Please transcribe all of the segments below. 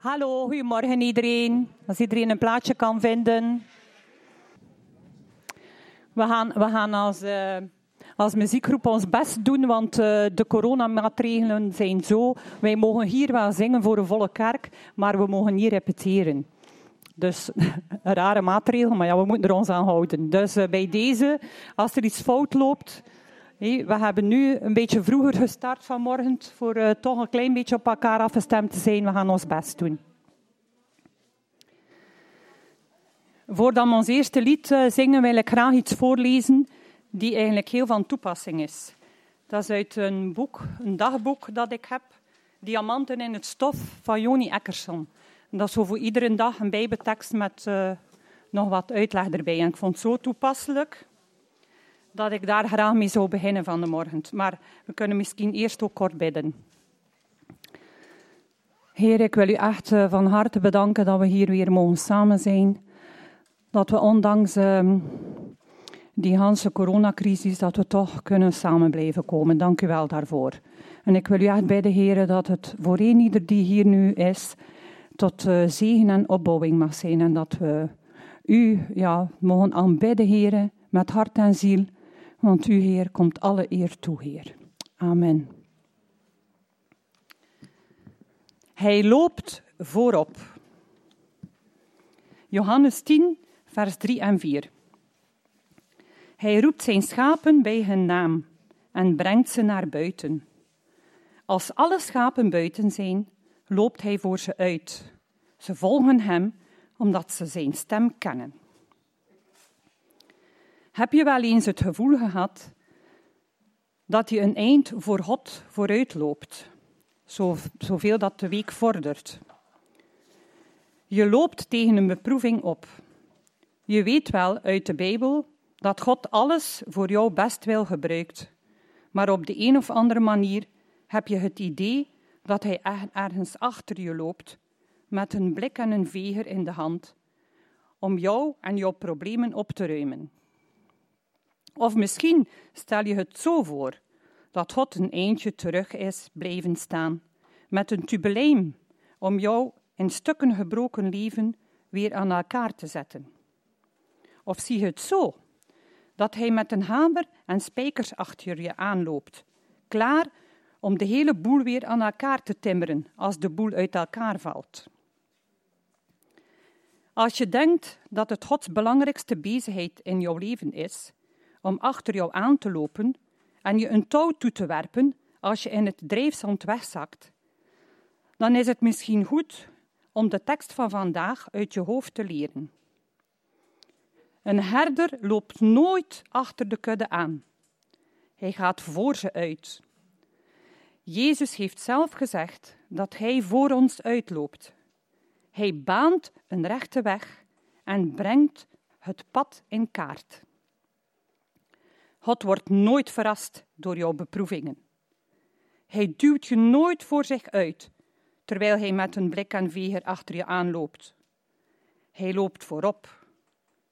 Hallo, goedemorgen iedereen. Als iedereen een plaatje kan vinden. We gaan, we gaan als, uh, als muziekgroep ons best doen, want uh, de coronamaatregelen zijn zo. Wij mogen hier wel zingen voor een volle kerk, maar we mogen niet repeteren. Dus een rare maatregel, maar ja, we moeten er ons aan houden. Dus uh, bij deze, als er iets fout loopt, we hebben nu een beetje vroeger gestart vanmorgen voor uh, toch een klein beetje op elkaar afgestemd te zijn. We gaan ons best doen. Voordat we ons eerste lied uh, zingen, wil ik graag iets voorlezen die eigenlijk heel van toepassing is. Dat is uit een boek, een dagboek dat ik heb, Diamanten in het stof van Joni Eckerson. dat is zo voor iedere dag een bijbeltekst met uh, nog wat uitleg erbij. En ik vond het zo toepasselijk dat ik daar graag mee zou beginnen van de morgen. Maar we kunnen misschien eerst ook kort bidden. Heer, ik wil u echt eh, van harte bedanken dat we hier weer mogen samen zijn. Dat we ondanks uh, die hele coronacrisis, dat we toch kunnen samen blijven komen. Dank u wel daarvoor. En ik wil u echt bidden, Heer, dat het voor een ieder die hier nu is, tot uh, zegen en opbouwing mag zijn. En dat we u ja, mogen aanbidden, Heer, met hart en ziel. Want u, Heer, komt alle eer toe, Heer. Amen. Hij loopt voorop. Johannes 10, vers 3 en 4. Hij roept zijn schapen bij hun naam en brengt ze naar buiten. Als alle schapen buiten zijn, loopt hij voor ze uit. Ze volgen hem omdat ze zijn stem kennen. Heb je wel eens het gevoel gehad dat je een eind voor God vooruit loopt, zoveel dat de week vordert? Je loopt tegen een beproeving op. Je weet wel uit de Bijbel dat God alles voor jouw bestwil gebruikt, maar op de een of andere manier heb je het idee dat Hij ergens achter je loopt, met een blik en een veger in de hand, om jou en jouw problemen op te ruimen. Of misschien stel je het zo voor dat God een eindje terug is blijven staan, met een tubeleim om jou in stukken gebroken leven weer aan elkaar te zetten. Of zie je het zo dat hij met een hamer en spijkers achter je aanloopt, klaar om de hele boel weer aan elkaar te timmeren als de boel uit elkaar valt. Als je denkt dat het Gods belangrijkste bezigheid in jouw leven is, om achter jou aan te lopen en je een touw toe te werpen als je in het drijfzand wegzakt, dan is het misschien goed om de tekst van vandaag uit je hoofd te leren. Een herder loopt nooit achter de kudde aan. Hij gaat voor ze uit. Jezus heeft zelf gezegd dat Hij voor ons uitloopt. Hij baant een rechte weg en brengt het pad in kaart. God wordt nooit verrast door jouw beproevingen. Hij duwt je nooit voor zich uit, terwijl hij met een blik en veger achter je aanloopt. Hij loopt voorop.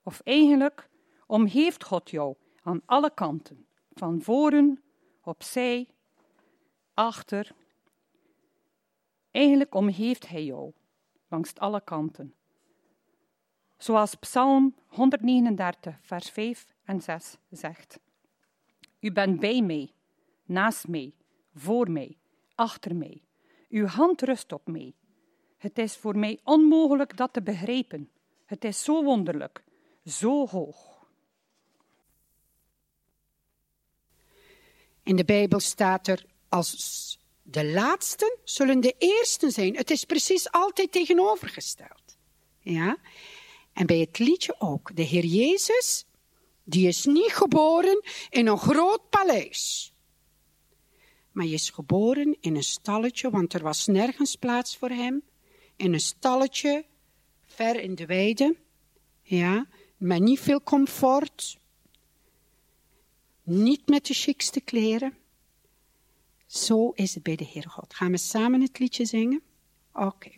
Of eigenlijk omgeeft God jou aan alle kanten, van voren, opzij, achter. Eigenlijk omgeeft hij jou langs alle kanten. Zoals Psalm 139, vers 5 en 6 zegt. U bent bij mij, naast mij, voor mij, achter mij. Uw hand rust op mij. Het is voor mij onmogelijk dat te begrijpen. Het is zo wonderlijk, zo hoog. In de Bijbel staat er als de laatsten zullen de eersten zijn. Het is precies altijd tegenovergesteld. Ja? En bij het liedje ook. De Heer Jezus die is niet geboren in een groot paleis. Maar je is geboren in een stalletje, want er was nergens plaats voor hem. In een stalletje, ver in de weide. Ja, met niet veel comfort. Niet met de chicste kleren. Zo is het bij de Heer God. Gaan we samen het liedje zingen? Oké.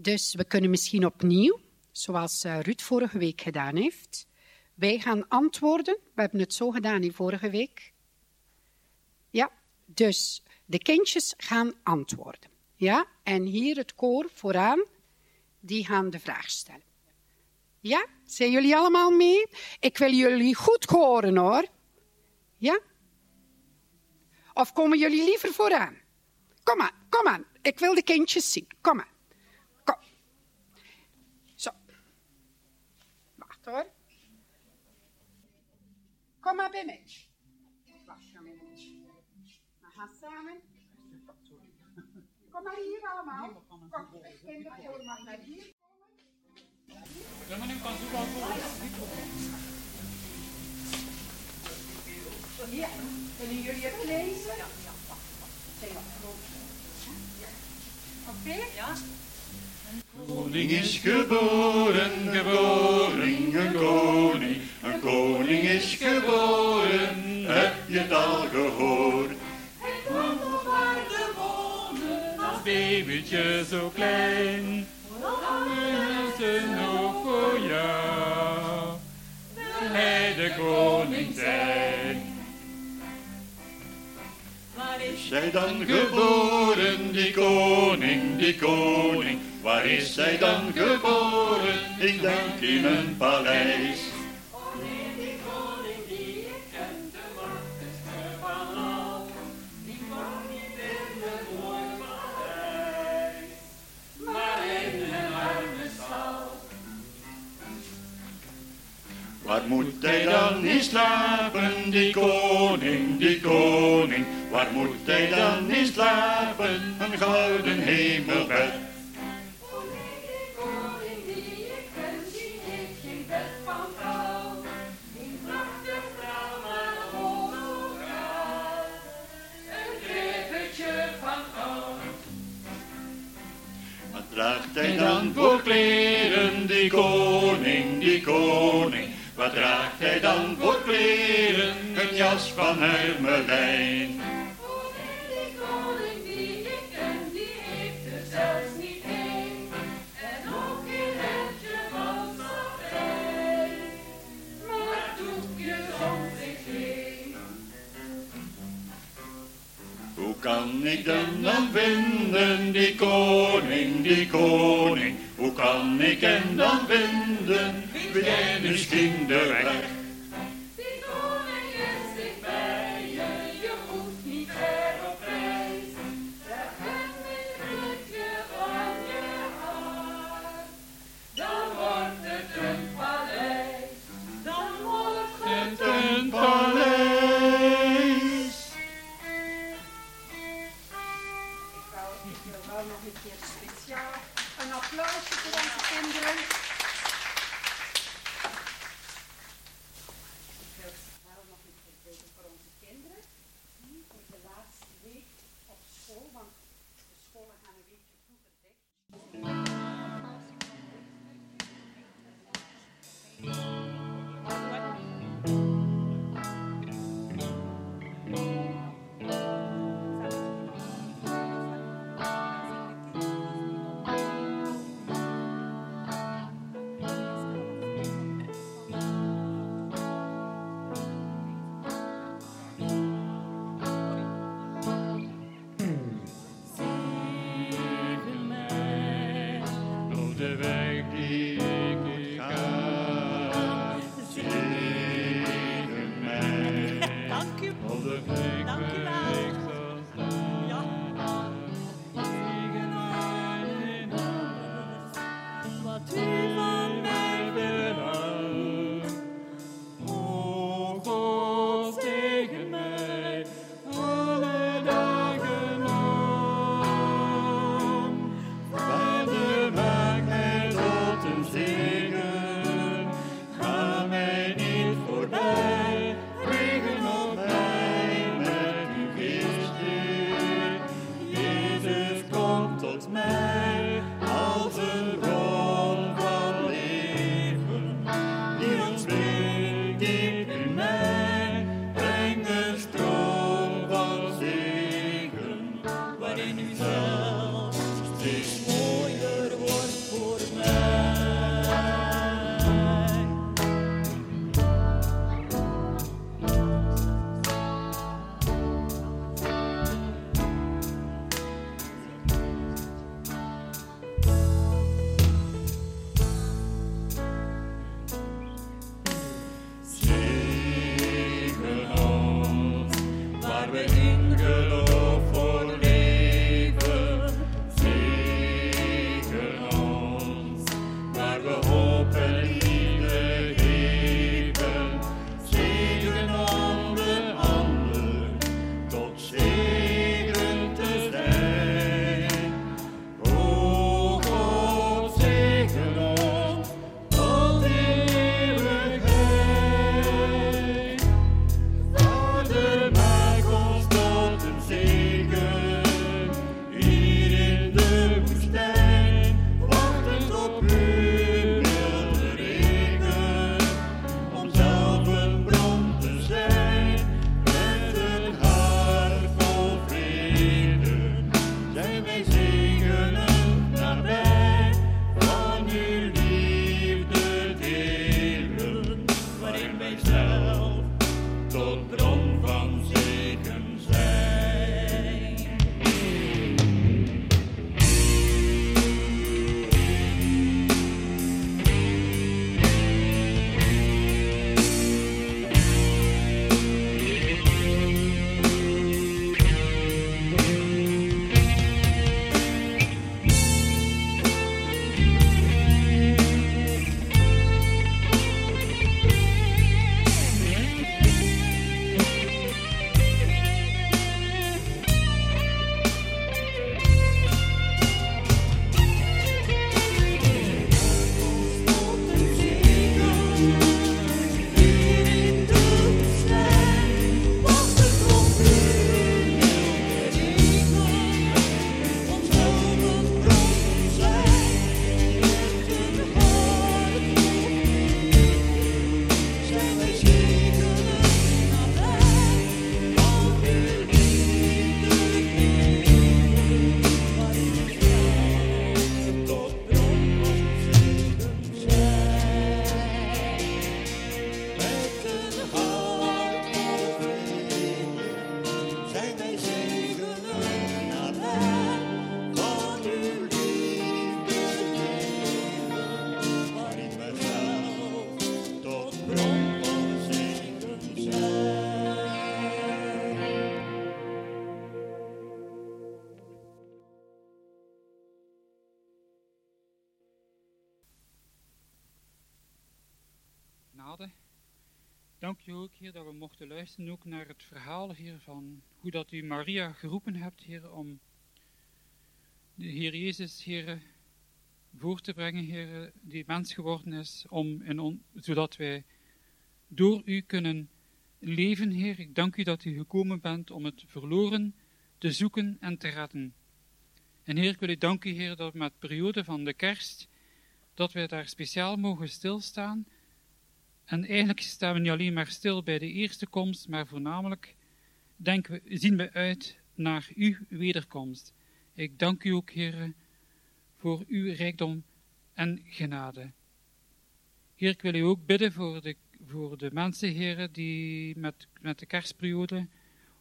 Dus we kunnen misschien opnieuw, zoals eh, Ruud vorige week gedaan heeft, wij gaan antwoorden. We hebben het zo gedaan in vorige week. Ja, dus de kindjes gaan antwoorden. Ja, en hier het koor vooraan, die gaan de vraag stellen. Ja, zijn jullie allemaal mee? Ik wil jullie goed horen hoor. Ja? Of komen jullie liever vooraan? Kom aan, kom aan. Ik wil de kindjes zien. Kom aan. Kom. Zo. Hoor. Kom maar bij mij. Wacht, ga mee. We gaan samen. Kom maar hier allemaal. Kom, kinderen, je mag naar hier Ja, kunnen jullie het lezen? Oké? Ja. Koning is geboren, geboren, een koning. Een koning is geboren, heb je het al gehoord? Hij kwam op aarde wonen als Babytje zo klein, mensen nog voor jou. Wil hij de koning zijn? Waar is Is hij dan geboren, die koning, die koning? Waar is hij dan geboren? Ik denk in een paleis. Wanneer die koning die ik ken, de machtigste van al, die kwam niet in een mooi paleis, maar in een arme stal. Waar moet hij dan niet slapen, die koning, die koning? Waar moet hij dan niet slapen, een gouden hemelbed? Draagt hij dan voor kleren, die koning, die koning? Wat draagt hij dan voor kleren, een jas van hermelijn? Kan ik hem dan vinden, die koning, die koning? Hoe kan ik hem dan vinden? Weet jij misschien de weg? Dank u ook, Heer, dat we mochten luisteren ook naar het verhaal, Heer, van hoe dat u Maria geroepen hebt, Heer, om de Heer Jezus, Heer, voor te brengen, Heer, die mens geworden is, om in zodat wij door u kunnen leven, Heer. Ik dank u dat u gekomen bent om het verloren te zoeken en te redden. En Heer, ik wil u danken, Heer, dat met de periode van de kerst, dat wij daar speciaal mogen stilstaan, en eigenlijk staan we niet alleen maar stil bij de eerste komst, maar voornamelijk denken we, zien we uit naar uw wederkomst. Ik dank u ook, Heer, voor uw rijkdom en genade. Heer, ik wil u ook bidden voor de, voor de mensen, Heer, die met, met de kerstperiode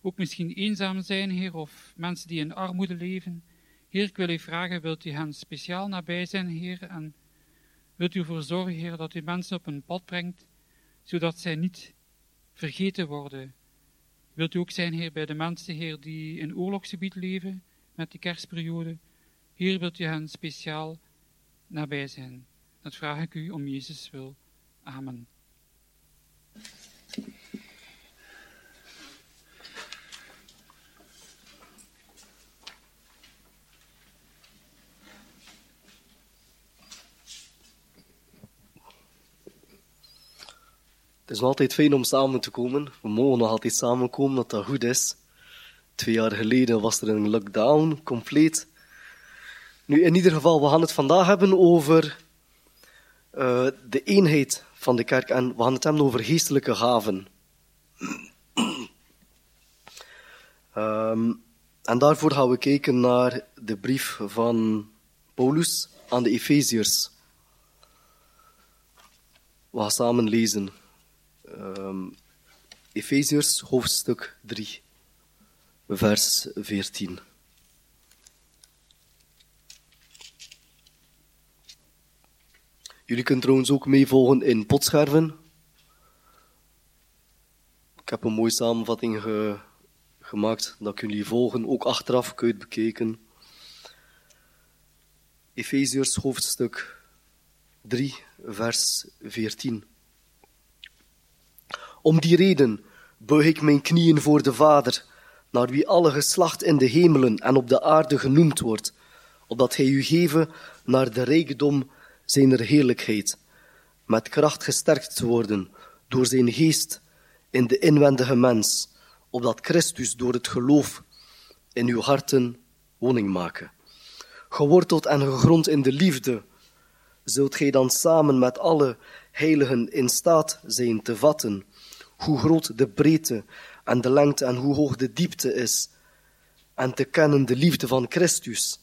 ook misschien eenzaam zijn, Heer, of mensen die in armoede leven. Heer, ik wil u vragen, wilt u hen speciaal nabij zijn, Heer, en wilt u ervoor zorgen, Heer, dat u mensen op een pad brengt, zodat zij niet vergeten worden. Wilt u ook zijn, Heer, bij de mensen, Heer, die in oorlogsgebied leven met die kerstperiode? Heer, wilt u hen speciaal nabij zijn? Dat vraag ik u om Jezus wil. Amen. Het is nog altijd fijn om samen te komen. We mogen nog altijd samenkomen, dat dat goed is. Twee jaar geleden was er een lockdown, compleet. Nu, in ieder geval, we gaan het vandaag hebben over eh, de eenheid van de kerk. En we gaan het hebben over geestelijke gaven. Ehm, en daarvoor gaan we kijken naar de brief van Paulus aan de Efeziërs. We gaan samen lezen. Um, Efeziërs hoofdstuk 3, vers 14. Jullie kunnen trouwens ook meevolgen in potscherven. Ik heb een mooie samenvatting ge- gemaakt, dat kunnen jullie volgen. Ook achteraf kun je het bekijken. Efeziërs hoofdstuk 3, vers 14. Om die reden buig ik mijn knieën voor de Vader, naar wie alle geslacht in de hemelen en op de aarde genoemd wordt, opdat hij u geven naar de rijkdom zijner heerlijkheid, met kracht gesterkt te worden door zijn geest in de inwendige mens, opdat Christus door het geloof in uw harten woning maken. Geworteld en gegrond in de liefde, zult gij dan samen met alle heiligen in staat zijn te vatten hoe groot de breedte en de lengte en hoe hoog de diepte is, en te kennen de liefde van Christus,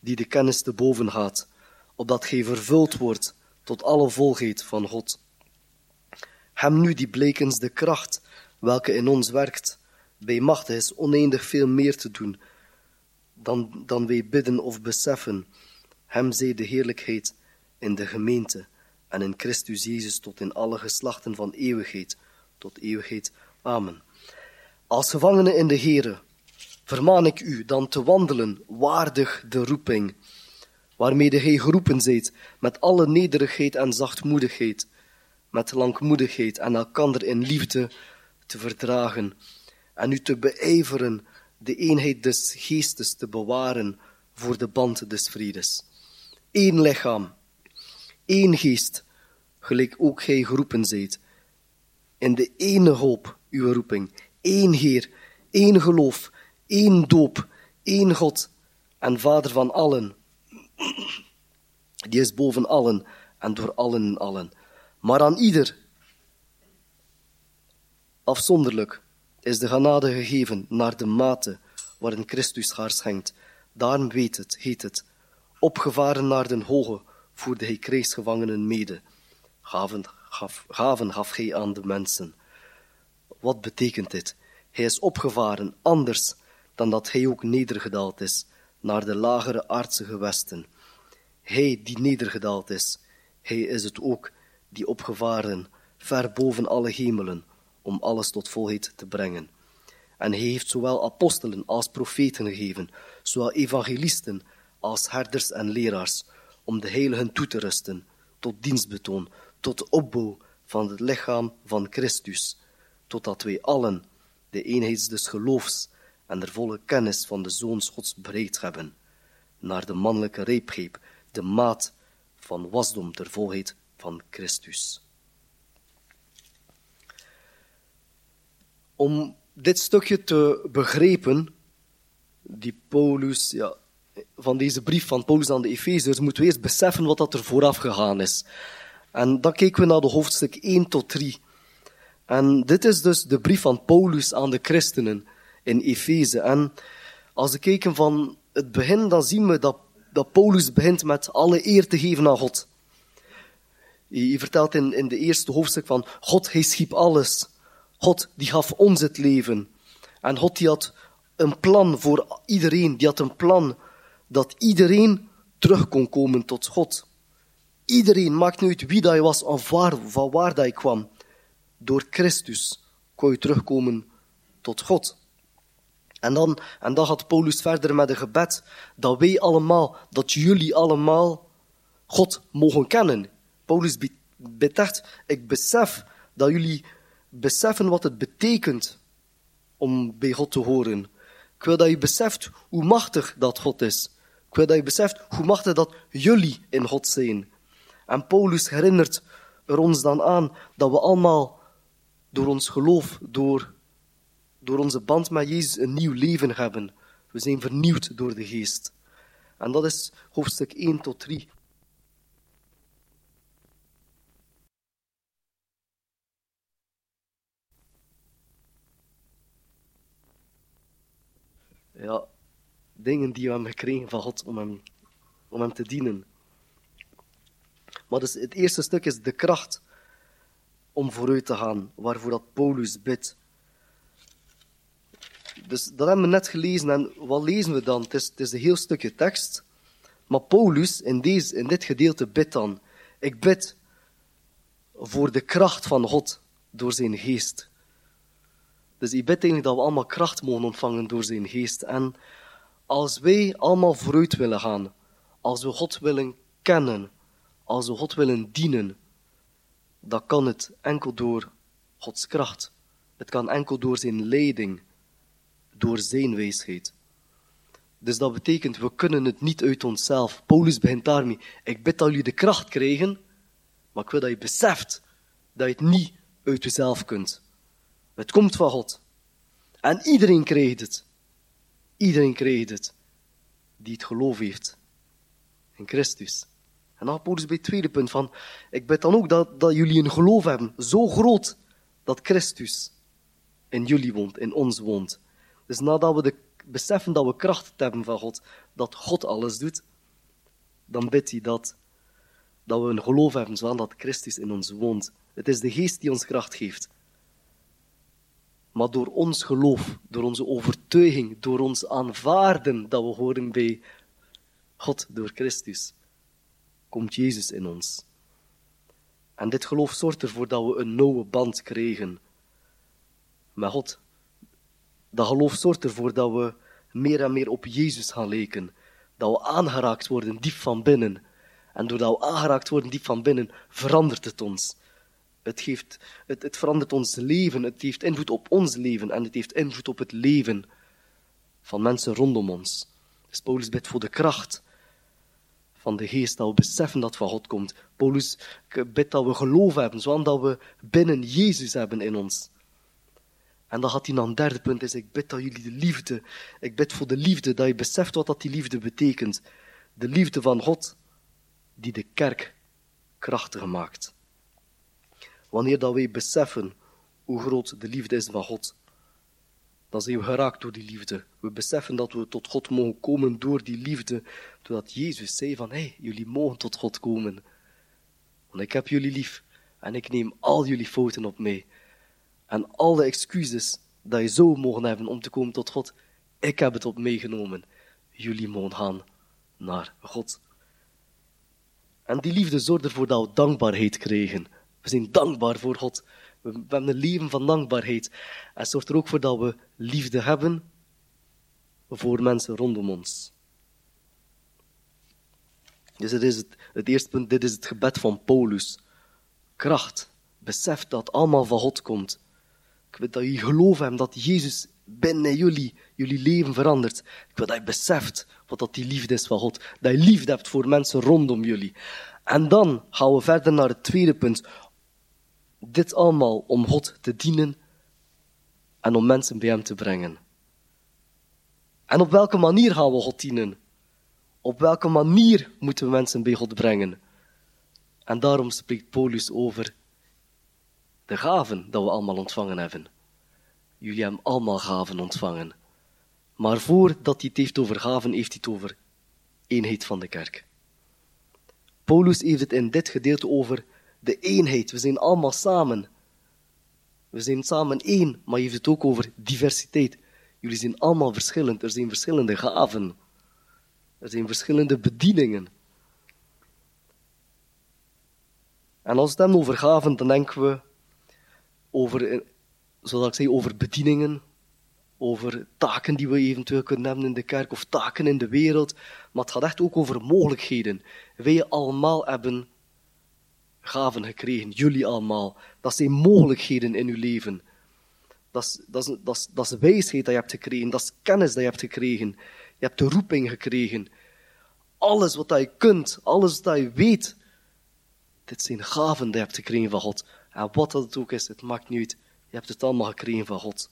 die de kennis te boven gaat, opdat gij vervuld wordt tot alle volheid van God. Hem nu die blekens de kracht welke in ons werkt, bij machtig is oneindig veel meer te doen dan, dan wij bidden of beseffen. Hem zij de heerlijkheid in de gemeente en in Christus Jezus tot in alle geslachten van eeuwigheid tot eeuwigheid. Amen. Als gevangenen in de Here vermaan ik u dan te wandelen waardig de roeping, waarmede gij geroepen zijt, met alle nederigheid en zachtmoedigheid, met langmoedigheid en elkander in liefde te verdragen, en u te beijveren de eenheid des geestes te bewaren voor de band des vredes. Eén lichaam, één geest, gelijk ook gij geroepen zijt, in de ene hoop uw roeping, één Heer, één geloof, één doop, één God en Vader van allen, die is boven allen en door allen en allen. Maar aan ieder, afzonderlijk, is de genade gegeven naar de mate waarin Christus haar schenkt. Daarom weet het, heet het, opgevaren naar den hoge, voerde hij krijgsgevangenen mede. Gaven gaven gaf hij aan de mensen. Wat betekent dit? Hij is opgevaren, anders dan dat hij ook nedergedaald is, naar de lagere aardse gewesten. Hij die nedergedaald is, hij is het ook die opgevaren, ver boven alle hemelen, om alles tot volheid te brengen. En hij heeft zowel apostelen als profeten gegeven, zowel evangelisten als herders en leraars, om de heiligen toe te rusten, tot dienstbetoon, tot opbouw van het lichaam van Christus, totdat wij allen de eenheid des geloofs en de volle kennis van de Zoons Gods bereikt hebben, naar de mannelijke reepgreep, de maat van wasdom ter volheid van Christus. Om dit stukje te begrijpen, die Paulus, ja, van deze brief van Paulus aan de Efezers, moeten we eerst beseffen wat dat er vooraf gegaan is. En dan kijken we naar de hoofdstuk 1 tot 3. En dit is dus de brief van Paulus aan de christenen in Efeze. En als we kijken van het begin, dan zien we dat, dat Paulus begint met alle eer te geven aan God. Hij vertelt in, in de eerste hoofdstuk van God, hij schiep alles. God, die gaf ons het leven. En God, die had een plan voor iedereen. Die had een plan dat iedereen terug kon komen tot God. Iedereen, maakt niet uit wie dat je was of waar, van waar dat je kwam. Door Christus kon je terugkomen tot God. En dan, en dan gaat Paulus verder met een gebed dat wij allemaal, dat jullie allemaal God mogen kennen. Paulus bidt echt, ik besef dat jullie beseffen wat het betekent om bij God te horen. Ik wil dat je beseft hoe machtig dat God is. Ik wil dat je beseft hoe machtig dat jullie in God zijn. En Paulus herinnert er ons dan aan dat we allemaal door ons geloof, door, door onze band met Jezus, een nieuw leven hebben. We zijn vernieuwd door de geest. En dat is hoofdstuk 1 tot 3. Ja, dingen die we hebben gekregen van God om hem, om hem te dienen. Dus het eerste stuk is de kracht om vooruit te gaan, waarvoor dat Paulus bidt. Dus dat hebben we net gelezen en wat lezen we dan? Het is, het is een heel stukje tekst, maar Paulus in, deze, in dit gedeelte bidt dan, ik bid voor de kracht van God door zijn geest. Dus hij bidt eigenlijk dat we allemaal kracht mogen ontvangen door zijn geest. En als wij allemaal vooruit willen gaan, als we God willen kennen, als we God willen dienen, dan kan het enkel door Gods kracht. Het kan enkel door zijn leiding, door zijn wijsheid. Dus dat betekent, we kunnen het niet uit onszelf. Paulus begint daarmee. Ik bid dat jullie de kracht krijgen, maar ik wil dat je beseft dat je het niet uit jezelf kunt. Het komt van God. En iedereen krijgt het. Iedereen krijgt het. Die het geloof heeft in Christus. En dan bij het tweede punt van, ik bid dan ook dat, dat jullie een geloof hebben, zo groot, dat Christus in jullie woont, in ons woont. Dus nadat we de, beseffen dat we kracht hebben van God, dat God alles doet, dan bidt hij dat, dat we een geloof hebben, zodat dat Christus in ons woont. Het is de geest die ons kracht geeft. Maar door ons geloof, door onze overtuiging, door ons aanvaarden dat we horen bij God door Christus, komt Jezus in ons. En dit geloof zorgt ervoor dat we een nauwe band krijgen met God. Dat geloof zorgt ervoor dat we meer en meer op Jezus gaan lijken. Dat we aangeraakt worden diep van binnen. En doordat we aangeraakt worden diep van binnen, verandert het ons. Het, geeft, het, het verandert ons leven, het heeft invloed op ons leven en het heeft invloed op het leven van mensen rondom ons. Dus Paulus bidt voor de kracht van de geest, dat we beseffen dat van God komt. Paulus bidt dat we geloof hebben, zodat we binnen Jezus hebben in ons. En dan gaat hij naar een derde punt, is ik bid dat jullie de liefde, ik bid voor de liefde, dat je beseft wat dat die liefde betekent. De liefde van God, die de kerk krachtig maakt. Wanneer dat wij beseffen hoe groot de liefde is van God, dan zijn we geraakt door die liefde. We beseffen dat we tot God mogen komen door die liefde, doordat Jezus zei van, hé, hey, jullie mogen tot God komen. Want ik heb jullie lief en ik neem al jullie fouten op mij. En alle excuses dat je zou mogen hebben om te komen tot God, ik heb het op meegenomen. Jullie mogen gaan naar God. En die liefde zorgt ervoor dat we dankbaarheid krijgen. We zijn dankbaar voor God. We hebben een leven van dankbaarheid. En het zorgt er ook voor dat we liefde hebben voor mensen rondom ons. Dus dit is het, het eerste punt, dit is het gebed van Paulus. Kracht. Besef dat het allemaal van God komt. Ik wil dat jullie geloven hebben dat Jezus binnen jullie, jullie leven verandert. Ik wil dat je beseft wat dat die liefde is van God. Dat je liefde hebt voor mensen rondom jullie. En dan gaan we verder naar het tweede punt. Dit allemaal om God te dienen en om mensen bij Hem te brengen. En op welke manier gaan we God dienen? Op welke manier moeten we mensen bij God brengen? En daarom spreekt Paulus over de gaven dat we allemaal ontvangen hebben. Jullie hebben allemaal gaven ontvangen. Maar voordat hij het heeft over gaven, heeft hij het over eenheid van de kerk. Paulus heeft het in dit gedeelte over de eenheid. We zijn allemaal samen. We zijn samen één, maar hij heeft het ook over diversiteit. Jullie zijn allemaal verschillend. Er zijn verschillende gaven. Er zijn verschillende bedieningen. En als we het hebben over gaven, dan denken we over, zoals ik zei, over bedieningen, over taken die we eventueel kunnen hebben in de kerk of taken in de wereld. Maar het gaat echt ook over mogelijkheden. Wij allemaal hebben gaven gekregen, jullie allemaal. Dat zijn mogelijkheden in uw leven. Dat is, dat, is, dat, is, dat wijsheid dat je hebt gekregen, dat is kennis dat je hebt gekregen. Je hebt de roeping gekregen. Alles wat je kunt, alles wat je weet, dit zijn gaven die je hebt gekregen van God. En wat dat ook is, het maakt niet uit. Je hebt het allemaal gekregen van God.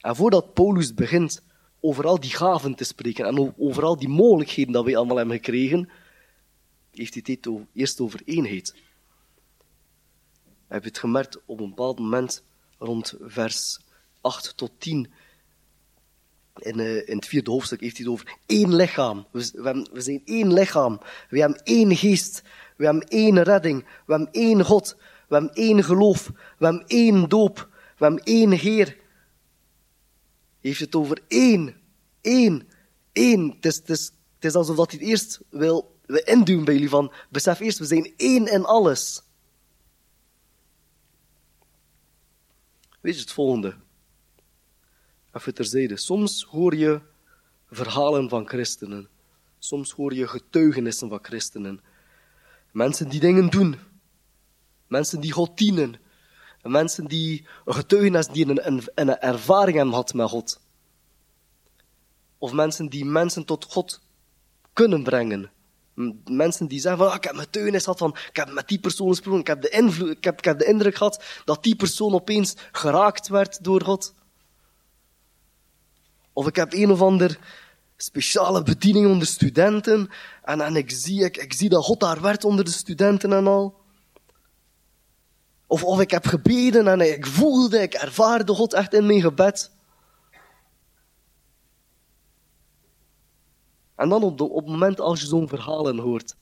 En voordat Paulus begint over al die gaven te spreken en over al die mogelijkheden dat wij allemaal hebben gekregen, heeft hij het eerst over eenheid. Heb je het gemerkt op een bepaald moment, rond vers 8 tot 10, in, uh, in het vierde hoofdstuk heeft hij het over één lichaam. We, we, we zijn één lichaam. We hebben één geest. We hebben één redding. We hebben één God. We hebben één geloof. We hebben één doop. We hebben één Heer. Hij heeft het over één. Eén. Één. Het is, alsof hij het eerst wil, wil induwen bij jullie van, besef eerst, we zijn één in alles. Weet je het volgende? Even terzijde. Soms hoor je verhalen van christenen. Soms hoor je getuigenissen van christenen. Mensen die dingen doen. Mensen die God dienen. Mensen die een getuigenis die een, een, ervaring hebben gehad met God. Of mensen die mensen tot God kunnen brengen. Mensen die zeggen van, ah, ik heb een getuigenis gehad van, ik heb met die persoon gesproken, ik heb, de invloed, ik, heb, ik heb de indruk gehad dat die persoon opeens geraakt werd door God. Of ik heb een of ander speciale bediening onder studenten. En, en ik, zie, ik, ik zie dat God daar werd onder de studenten en al. Of, of ik heb gebeden en ik voelde, ik ervaarde God echt in mijn gebed. En dan op, de, op het moment als je zo'n verhalen hoort,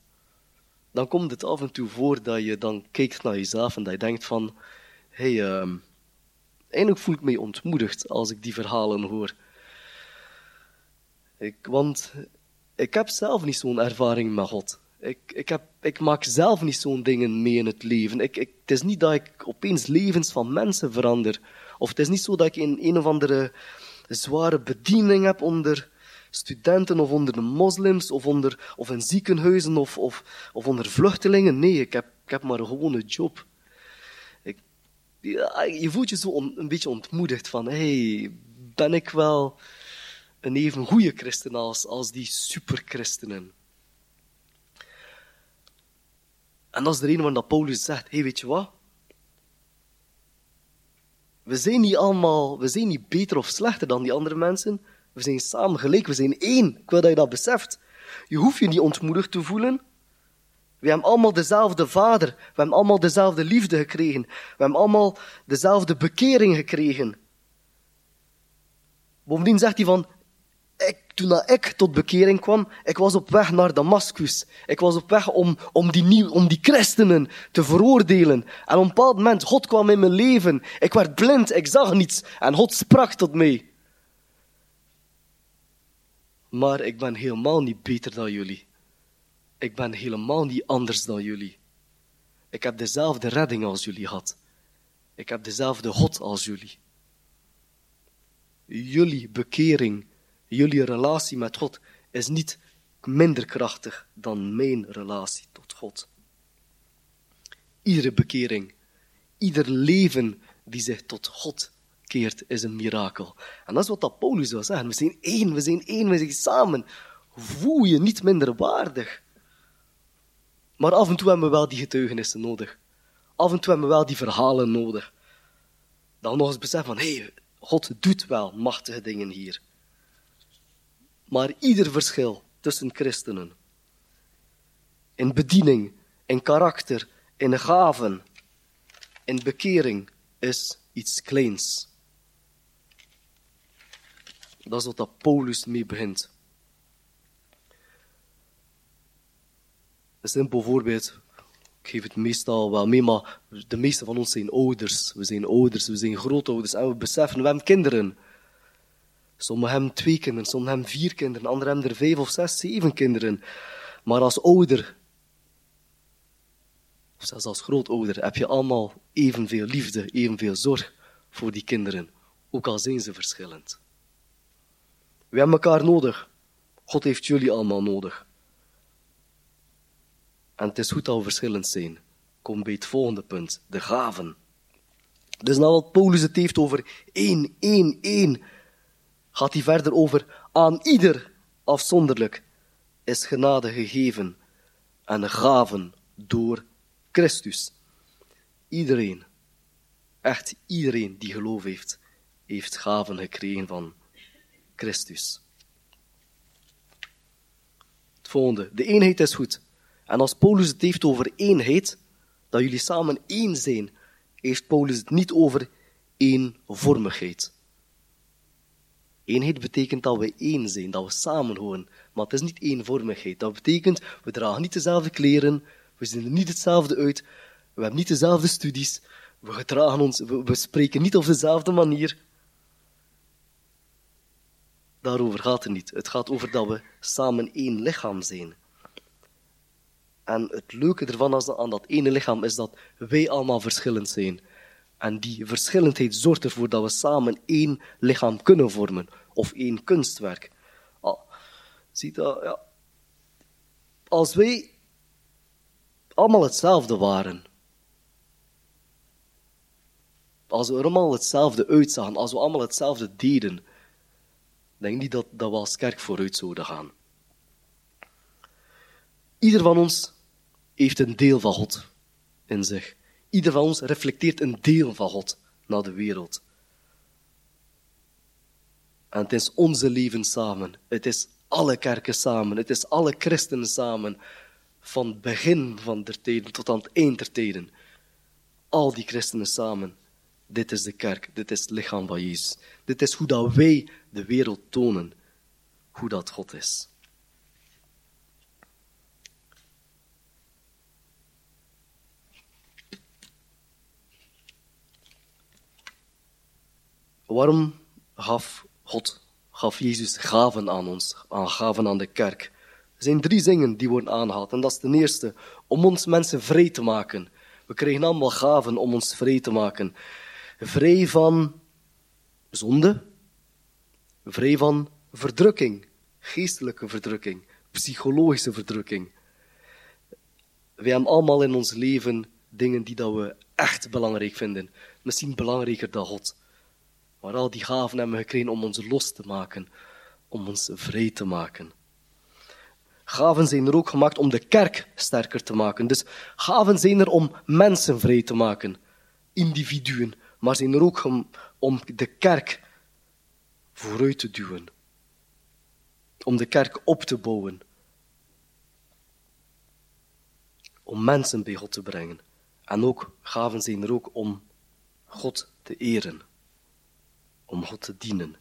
dan komt het af en toe voor dat je dan kijkt naar jezelf en dat je denkt van, hé, hey, uh, eigenlijk voel ik mij ontmoedigd als ik die verhalen hoor. Ik, want ik heb zelf niet zo'n ervaring met God. Ik, ik, heb, ik maak zelf niet zo'n dingen mee in het leven. Ik, ik, het is niet dat ik opeens levens van mensen verander. Of het is niet zo dat ik in een of andere zware bediening heb onder studenten of onder de moslims of, onder, of in ziekenhuizen of, of, of onder vluchtelingen. Nee, ik heb, ik heb maar een gewone job. Ik, je voelt je zo een beetje ontmoedigd van, hey, ben ik wel een even goede christen als, als die superchristenen? En dat is de reden waarom dat Paulus zegt, hey, weet je wat? We zijn niet allemaal, we zijn niet beter of slechter dan die andere mensen. We zijn samen gelijk, we zijn één. Ik wil dat je dat beseft. Je hoeft je niet ontmoedigd te voelen. We hebben allemaal dezelfde vader. We hebben allemaal dezelfde liefde gekregen. We hebben allemaal dezelfde bekering gekregen. Bovendien zegt hij van, toen ik tot bekering kwam, ik was op weg naar Damascus. Ik was op weg om, om, die, nieuw, om die christenen te veroordelen. En op een bepaald moment, God kwam in mijn leven. Ik werd blind, ik zag niets. En God sprak tot mij. Maar ik ben helemaal niet beter dan jullie. Ik ben helemaal niet anders dan jullie. Ik heb dezelfde redding als jullie had. Ik heb dezelfde God als jullie. Jullie bekering, jullie relatie met God is niet minder krachtig dan mijn relatie tot God. Iedere bekering, ieder leven die zich tot God keert, is een mirakel. En dat is wat dat Paulus zeggen. We zijn één, we zijn één, we zijn samen. Voel je niet minder waardig. Maar af en toe hebben we wel die getuigenissen nodig. Af en toe hebben we wel die verhalen nodig. Dan nog eens beseffen van, hé, hey, God doet wel machtige dingen hier. Maar ieder verschil tussen christenen, in bediening, in karakter, in gaven, in bekering, is iets kleins. Dat is wat dat Paulus mee begint. Een simpel voorbeeld. Ik geef het meestal wel mee, maar de meeste van ons zijn ouders. We zijn ouders, we zijn grootouders en we beseffen, we hebben kinderen. Sommigen hebben twee kinderen, sommigen hebben vier kinderen, anderen hebben er vijf of zes, zeven kinderen. Maar als ouder, of zelfs als grootouder, heb je allemaal evenveel liefde, evenveel zorg voor die kinderen, ook al zijn ze verschillend. We hebben elkaar nodig. God heeft jullie allemaal nodig. En het is goed dat we verschillend zijn. Kom bij het volgende punt, de gaven. Dus nou wat Paulus het heeft over één, één, één, gaat hij verder over aan ieder afzonderlijk is genade gegeven en gaven door Christus. Iedereen, echt iedereen die geloof heeft, heeft gaven gekregen van Christus. Het volgende, de eenheid is goed. En als Paulus het heeft over eenheid, dat jullie samen één zijn, heeft Paulus het niet over eenvormigheid. Eenheid betekent dat we één zijn, dat we samen horen. Maar het is niet eenvormigheid. Dat betekent, we dragen niet dezelfde kleren, we zien er niet hetzelfde uit, we hebben niet dezelfde studies, we gedragen ons, we, we spreken niet op dezelfde manier. Daarover gaat het niet. Het gaat over dat we samen één lichaam zijn. En het leuke ervan aan dat ene lichaam is dat wij allemaal verschillend zijn. En die verschillendheid zorgt ervoor dat we samen één lichaam kunnen vormen. Of één kunstwerk. Ah, ziet dat? Ja. Als wij allemaal hetzelfde waren. Als we er allemaal hetzelfde uitzagen. Als we allemaal hetzelfde deden. Denk niet dat, dat we als kerk vooruit zouden gaan. Ieder van ons heeft een deel van God in zich. Ieder van ons reflecteert een deel van God naar de wereld. En het is onze leven samen. Het is alle kerken samen. Het is alle christenen samen. Van het begin van der tijden tot aan het eind der tijden. Al die christenen samen. Dit is de kerk. Dit is het lichaam van Jezus. Dit is hoe dat wij de wereld tonen. Hoe dat God is. Waarom gaf God, gaf Jezus gaven aan ons, aan gaven aan de kerk? Er zijn drie dingen die worden aangehaald. En dat is ten eerste, om ons mensen vrij te maken. We krijgen allemaal gaven om ons vrij te maken. Vrij van zonde, vrij van verdrukking, geestelijke verdrukking, psychologische verdrukking. We hebben allemaal in ons leven dingen die dat we echt belangrijk vinden. Misschien belangrijker dan God. Maar al die gaven hebben we gekregen om ons los te maken, om ons vrij te maken. Gaven zijn er ook gemaakt om de kerk sterker te maken. Dus gaven zijn er om mensen vrij te maken, individuen, maar zijn er ook om, de kerk vooruit te duwen. Om de kerk op te bouwen. Om mensen bij God te brengen. En ook gaven zijn er om God te eren. Om God te dienen.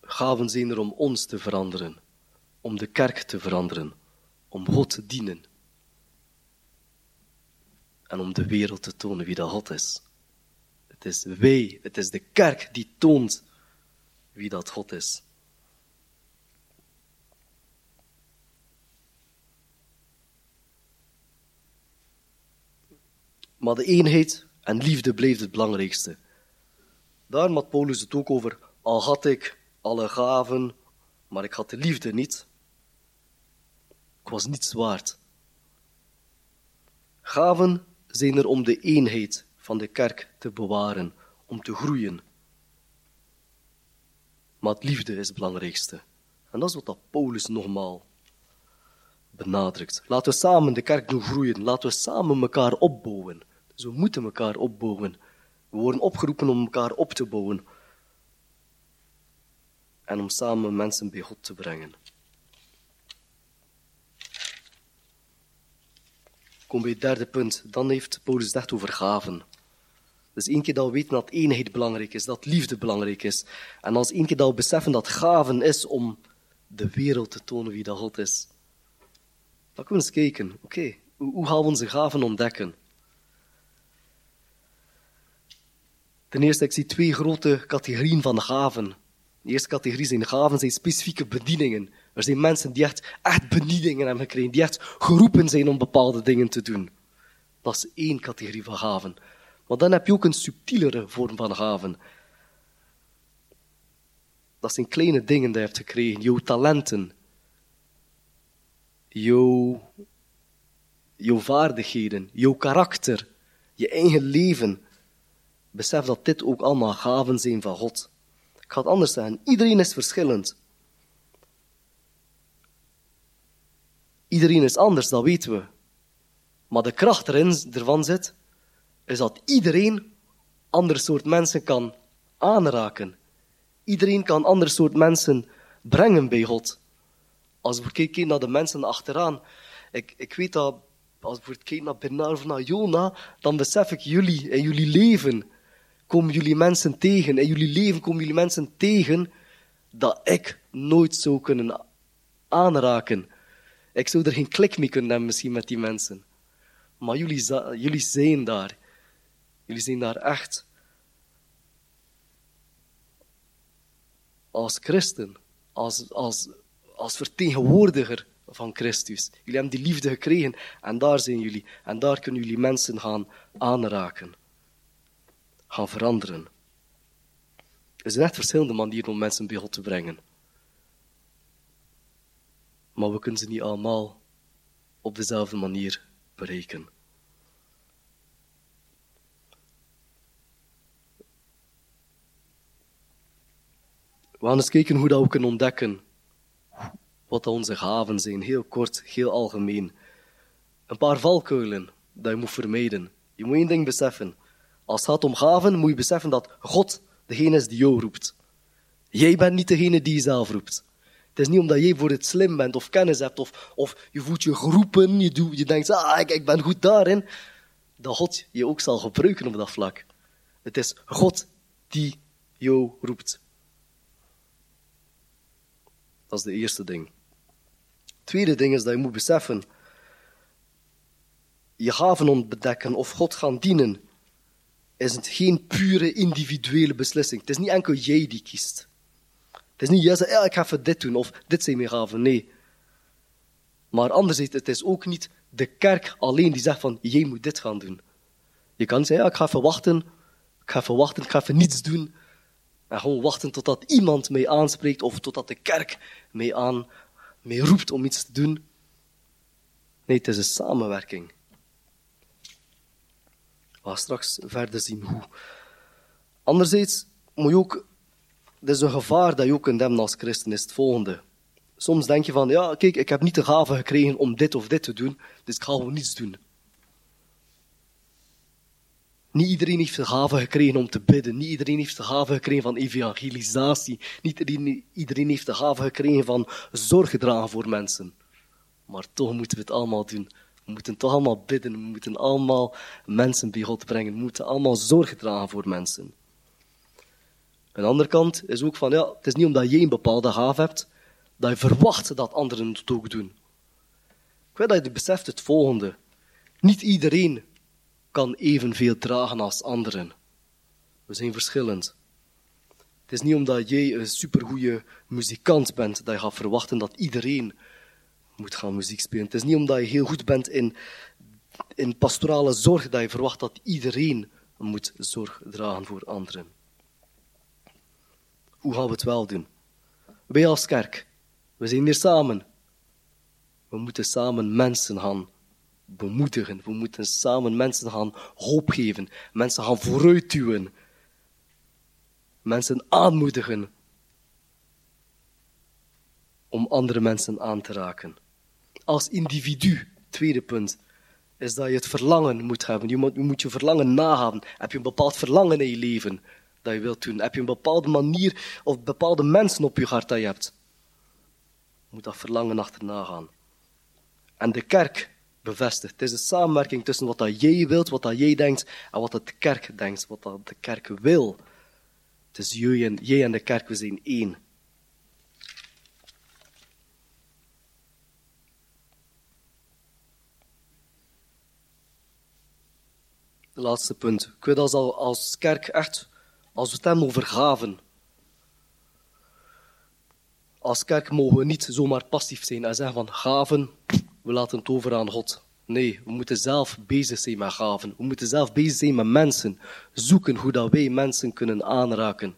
Gaven zijn er om ons te veranderen, om de kerk te veranderen, om God te dienen en om de wereld te tonen wie dat God is. Het is wij, het is de kerk die toont wie dat God is. Maar de eenheid en liefde bleef het belangrijkste. Daar had Paulus het ook over, al had ik alle gaven, maar ik had de liefde niet. Ik was niets waard. Gaven zijn er om de eenheid van de kerk te bewaren, om te groeien. Maar het liefde is het belangrijkste. En dat is wat Paulus nogmaal benadrukt. Laten we samen de kerk doen groeien. Laten we samen elkaar opbouwen. Dus we moeten elkaar opbouwen. We worden opgeroepen om elkaar op te bouwen. En om samen mensen bij God te brengen. Kom bij het derde punt. Dan heeft Paulus het echt over gaven. Dus één keer dat we weten dat eenheid belangrijk is, dat liefde belangrijk is. En als één keer dat we beseffen dat gaven is om de wereld te tonen wie dat God is. Dan kunnen we eens kijken, oké, hoe, hoe gaan we onze gaven ontdekken? Ten eerste, ik zie twee grote categorieën van gaven. De eerste categorie zijn gaven, zijn specifieke bedieningen. Er zijn mensen die echt, echt bedieningen hebben gekregen, die echt geroepen zijn om bepaalde dingen te doen. Dat is één categorie van gaven. Maar dan heb je ook een subtielere vorm van gaven. Dat zijn kleine dingen die je hebt gekregen, jouw talenten, jouw, jouw vaardigheden, jouw karakter, je eigen leven. Besef dat dit ook allemaal gaven zijn van God. Ik ga het anders zeggen. Iedereen is verschillend. Iedereen is anders, dat weten we. Maar de kracht erin, ervan zit, is dat iedereen ander soort mensen kan aanraken. Iedereen kan ander soort mensen brengen bij God. Als we kijken naar de mensen achteraan, ik, ik weet dat als we kijken naar Bernard of naar Jona, dan besef ik jullie en jullie leven komen jullie mensen tegen. In jullie leven komen jullie mensen tegen dat ik nooit zou kunnen aanraken. Ik zou er geen klik mee kunnen hebben misschien met die mensen. Maar jullie, jullie zijn daar. Jullie zijn daar echt. Als christen, als, als, als vertegenwoordiger van Christus. Jullie hebben die liefde gekregen en daar zijn jullie. En daar kunnen jullie mensen gaan aanraken gaan veranderen. Er zijn echt verschillende manieren om mensen bij God te brengen. Maar we kunnen ze niet allemaal op dezelfde manier bereiken. We gaan eens kijken hoe dat we kunnen ontdekken wat onze gaven zijn. Heel kort, heel algemeen. Een paar valkuilen dat je moet vermijden. Je moet één ding beseffen. Als het gaat om gaven, moet je beseffen dat God degene is die jou roept. Jij bent niet degene die jezelf roept. Het is niet omdat jij voor het slim bent of kennis hebt of, of je voelt je geroepen, je, doet, je denkt, ah, ik, ik ben goed daarin, dat God je ook zal gebruiken op dat vlak. Het is God die jou roept. Dat is de eerste ding. Tweede ding is dat je moet beseffen je gaven ontdekken of God gaan dienen, is het geen pure individuele beslissing. Het is niet enkel jij die kiest. Het is niet zegt, ja, ik ga dit doen of dit zijn mijn gaven. Nee. Maar anderzijds, het is ook niet de kerk alleen die zegt van, jij moet dit gaan doen. Je kan zeggen, ik ga even wachten, ik ga even wachten, ik ga even niets doen. En gewoon wachten totdat iemand mij aanspreekt of totdat de kerk mij, aan, mij roept om iets te doen. Nee, het is een samenwerking. We gaan straks verder zien hoe. Anderzijds moet je ook, is een gevaar dat je ook kunt hebben als christen, is het volgende. Soms denk je van, ja, kijk, ik heb niet de gave gekregen om dit of dit te doen, dus ik ga gewoon niets doen. Niet iedereen heeft de gave gekregen om te bidden. Niet iedereen heeft de gave gekregen van evangelisatie. Niet iedereen, iedereen heeft de gave gekregen van zorg dragen voor mensen. Maar toch moeten we het allemaal doen. We moeten toch allemaal bidden. We moeten allemaal mensen bij God brengen. We moeten allemaal zorg dragen voor mensen. Aan de andere kant is ook van, ja, het is niet omdat jij een bepaalde gave hebt, dat je verwacht dat anderen het ook doen. Ik weet dat je beseft het volgende. Niet iedereen kan evenveel dragen als anderen. We zijn verschillend. Het is niet omdat jij een supergoeie muzikant bent dat je gaat verwachten dat iedereen moet gaan muziek spelen. Het is niet omdat je heel goed bent in, in pastorale zorg dat je verwacht dat iedereen moet zorg dragen voor anderen. Hoe gaan we het wel doen? Wij als kerk, we zijn hier samen. We moeten samen mensen gaan bemoedigen. We moeten samen mensen gaan hoop geven. Mensen gaan vooruitduwen. Mensen aanmoedigen. Om andere mensen aan te raken. Als individu, tweede punt, is dat je het verlangen moet hebben. Je moet, je verlangen nagaan. Heb je een bepaald verlangen in je leven dat je wilt doen? Heb je een bepaalde manier of bepaalde mensen op je hart dat je hebt? Je moet dat verlangen achterna gaan. En de kerk bevestigt. Het is een samenwerking tussen wat dat jij wilt, wat dat jij denkt, en wat dat de kerk denkt, wat dat de kerk wil. Het is jij en, jij en de kerk, we zijn één. Laatste punt. Ik weet als, als kerk echt, als we het over gaven, als kerk mogen we niet zomaar passief zijn en zeggen van gaven, we laten het over aan God. Nee, we moeten zelf bezig zijn met gaven. We moeten zelf bezig zijn met mensen. Zoeken hoe dat wij mensen kunnen aanraken.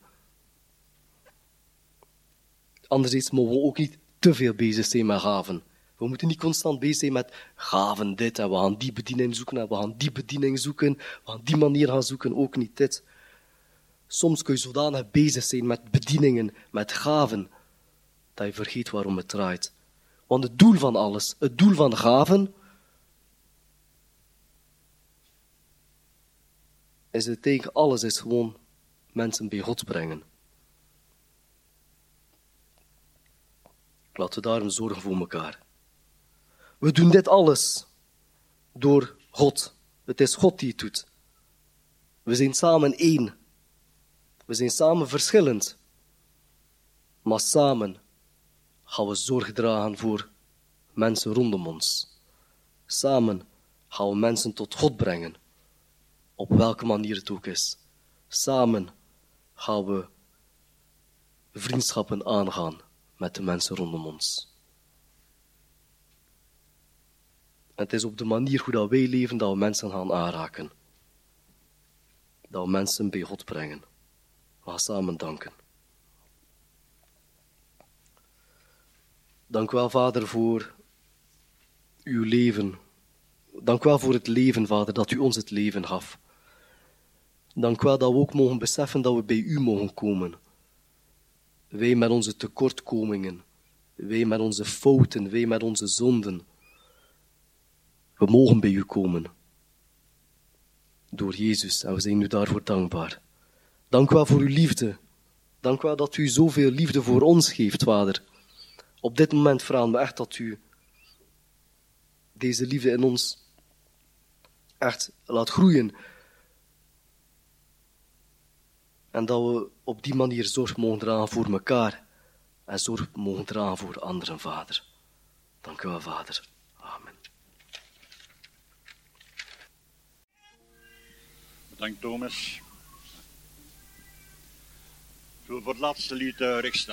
Anderzijds mogen we ook niet te veel bezig zijn met gaven. We moeten niet constant bezig zijn met gaven dit en we gaan die bediening zoeken en we gaan die bediening zoeken. We gaan die manier gaan zoeken, ook niet dit. Soms kun je zodanig bezig zijn met bedieningen, met gaven, dat je vergeet waarom het draait. Want het doel van alles, het doel van gaven, is het tegen alles is gewoon mensen bij God brengen. Laten we daarom zorgen voor elkaar. We doen dit alles door God. Het is God die het doet. We zijn samen één. We zijn samen verschillend. Maar samen gaan we zorg dragen voor mensen rondom ons. Samen gaan we mensen tot God brengen. Op welke manier het ook is. Samen gaan we vriendschappen aangaan met de mensen rondom ons. Het is op de manier hoe dat wij leven dat we mensen gaan aanraken. Dat we mensen bij God brengen. Gaan samen danken. Dank wel, Vader, voor uw leven. Dank wel voor het leven, Vader, dat u ons het leven gaf. Dank wel dat we ook mogen beseffen dat we bij u mogen komen. Wij met onze tekortkomingen, wij met onze fouten, wij met onze zonden. We mogen bij u komen. Door Jezus, en we zijn u daarvoor dankbaar. Dank u wel voor uw liefde. Dank u wel dat u zoveel liefde voor ons geeft, Vader. Op dit moment vragen we echt dat u deze liefde in ons echt laat groeien. En dat we op die manier zorg mogen dragen voor elkaar. En zorg mogen dragen voor anderen, Vader. Dank u wel, Vader. Amen. Dank Thomas. Voor het laatste lied uh, rechts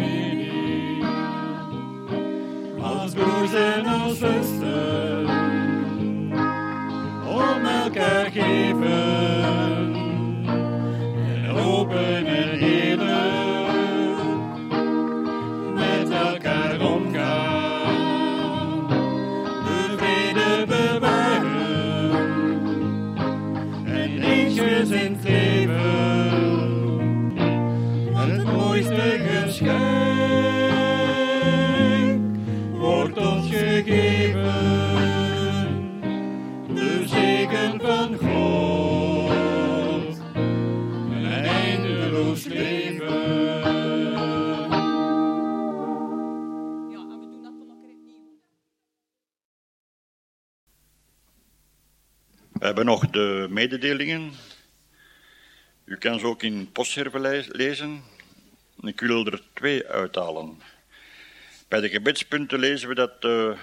als in postscherven le- lezen. Ik wil er twee uithalen. Bij de gebedspunten lezen we dat eh,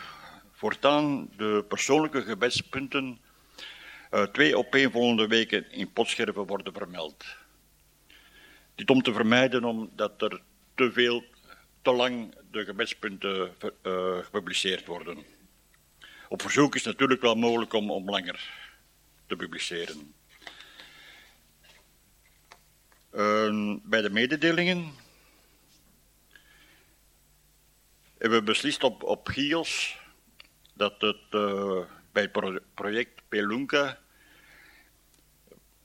voortaan de persoonlijke gebedspunten eh, twee opeenvolgende weken in potscherven worden vermeld. Dit om te vermijden omdat er te veel, te lang de gebedspunten eh, gepubliceerd worden. Op verzoek is het natuurlijk wel mogelijk om, om langer te publiceren. Eh, bij de mededelingen hebben we beslist op, op Gios dat het eh, bij het pro- project Pelunca,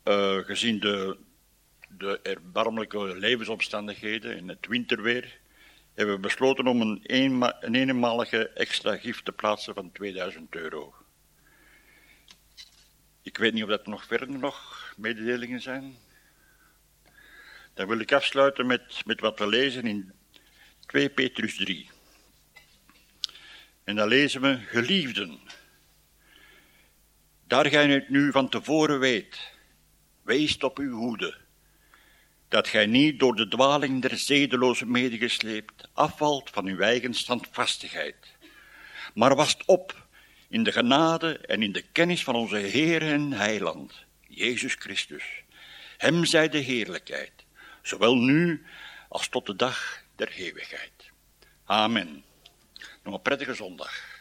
eh, gezien de, de erbarmelijke levensomstandigheden in het winterweer, hebben we besloten om een, eenma- een eenmalige extra gift te plaatsen van 2000 euro. Ik weet niet of dat nog verder nog mededelingen zijn. Dan wil ik afsluiten met, met wat we lezen in 2 Petrus 3. En dan lezen we, geliefden, daar gij het nu van tevoren weet, wees op uw hoede, dat gij niet door de dwaling der zedelozen medegesleept afvalt van uw eigen standvastigheid, maar wast op in de genade en in de kennis van onze Heer en Heiland, Jezus Christus. Hem zij de heerlijkheid, zowel nu als tot de dag der eeuwigheid. Amen. Nog een prettige zondag.